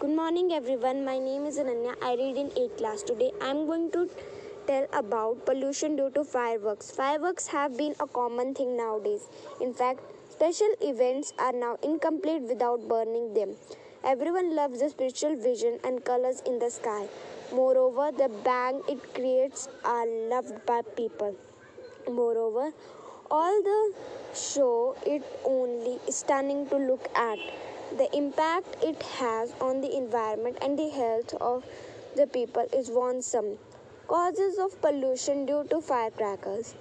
Good morning, everyone. My name is Ananya. I read in 8th class. Today, I am going to tell about pollution due to fireworks. Fireworks have been a common thing nowadays. In fact, special events are now incomplete without burning them. Everyone loves the spiritual vision and colors in the sky. Moreover, the bang it creates are loved by people. Moreover, all the show it only stunning to look at. The impact it has on the environment and the health of the people is worrisome. Causes of pollution due to firecrackers.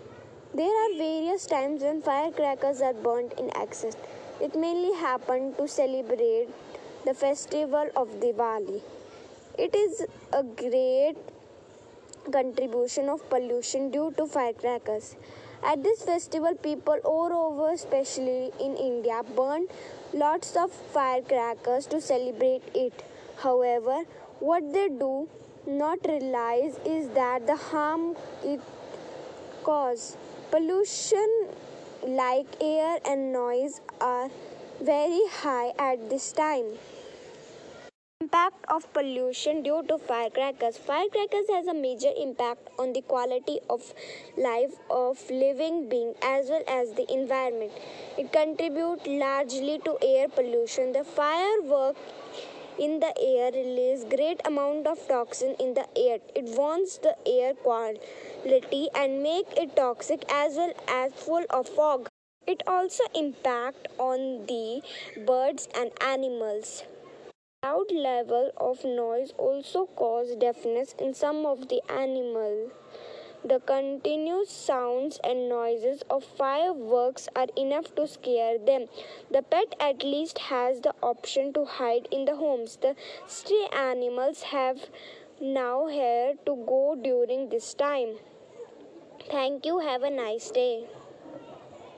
There are various times when firecrackers are burnt in excess. It mainly happened to celebrate the festival of Diwali. It is a great contribution of pollution due to firecrackers. At this festival, people all over, especially in India, burn lots of firecrackers to celebrate it. However, what they do not realize is that the harm it causes. pollution like air and noise are very high at this time impact of pollution due to firecrackers. Firecrackers has a major impact on the quality of life of living being as well as the environment. It contribute largely to air pollution. The firework in the air release great amount of toxin in the air. It warms the air quality and make it toxic as well as full of fog. It also impact on the birds and animals Loud level of noise also cause deafness in some of the animal. The continuous sounds and noises of fireworks are enough to scare them. The pet at least has the option to hide in the homes. The stray animals have now here to go during this time. Thank you. Have a nice day.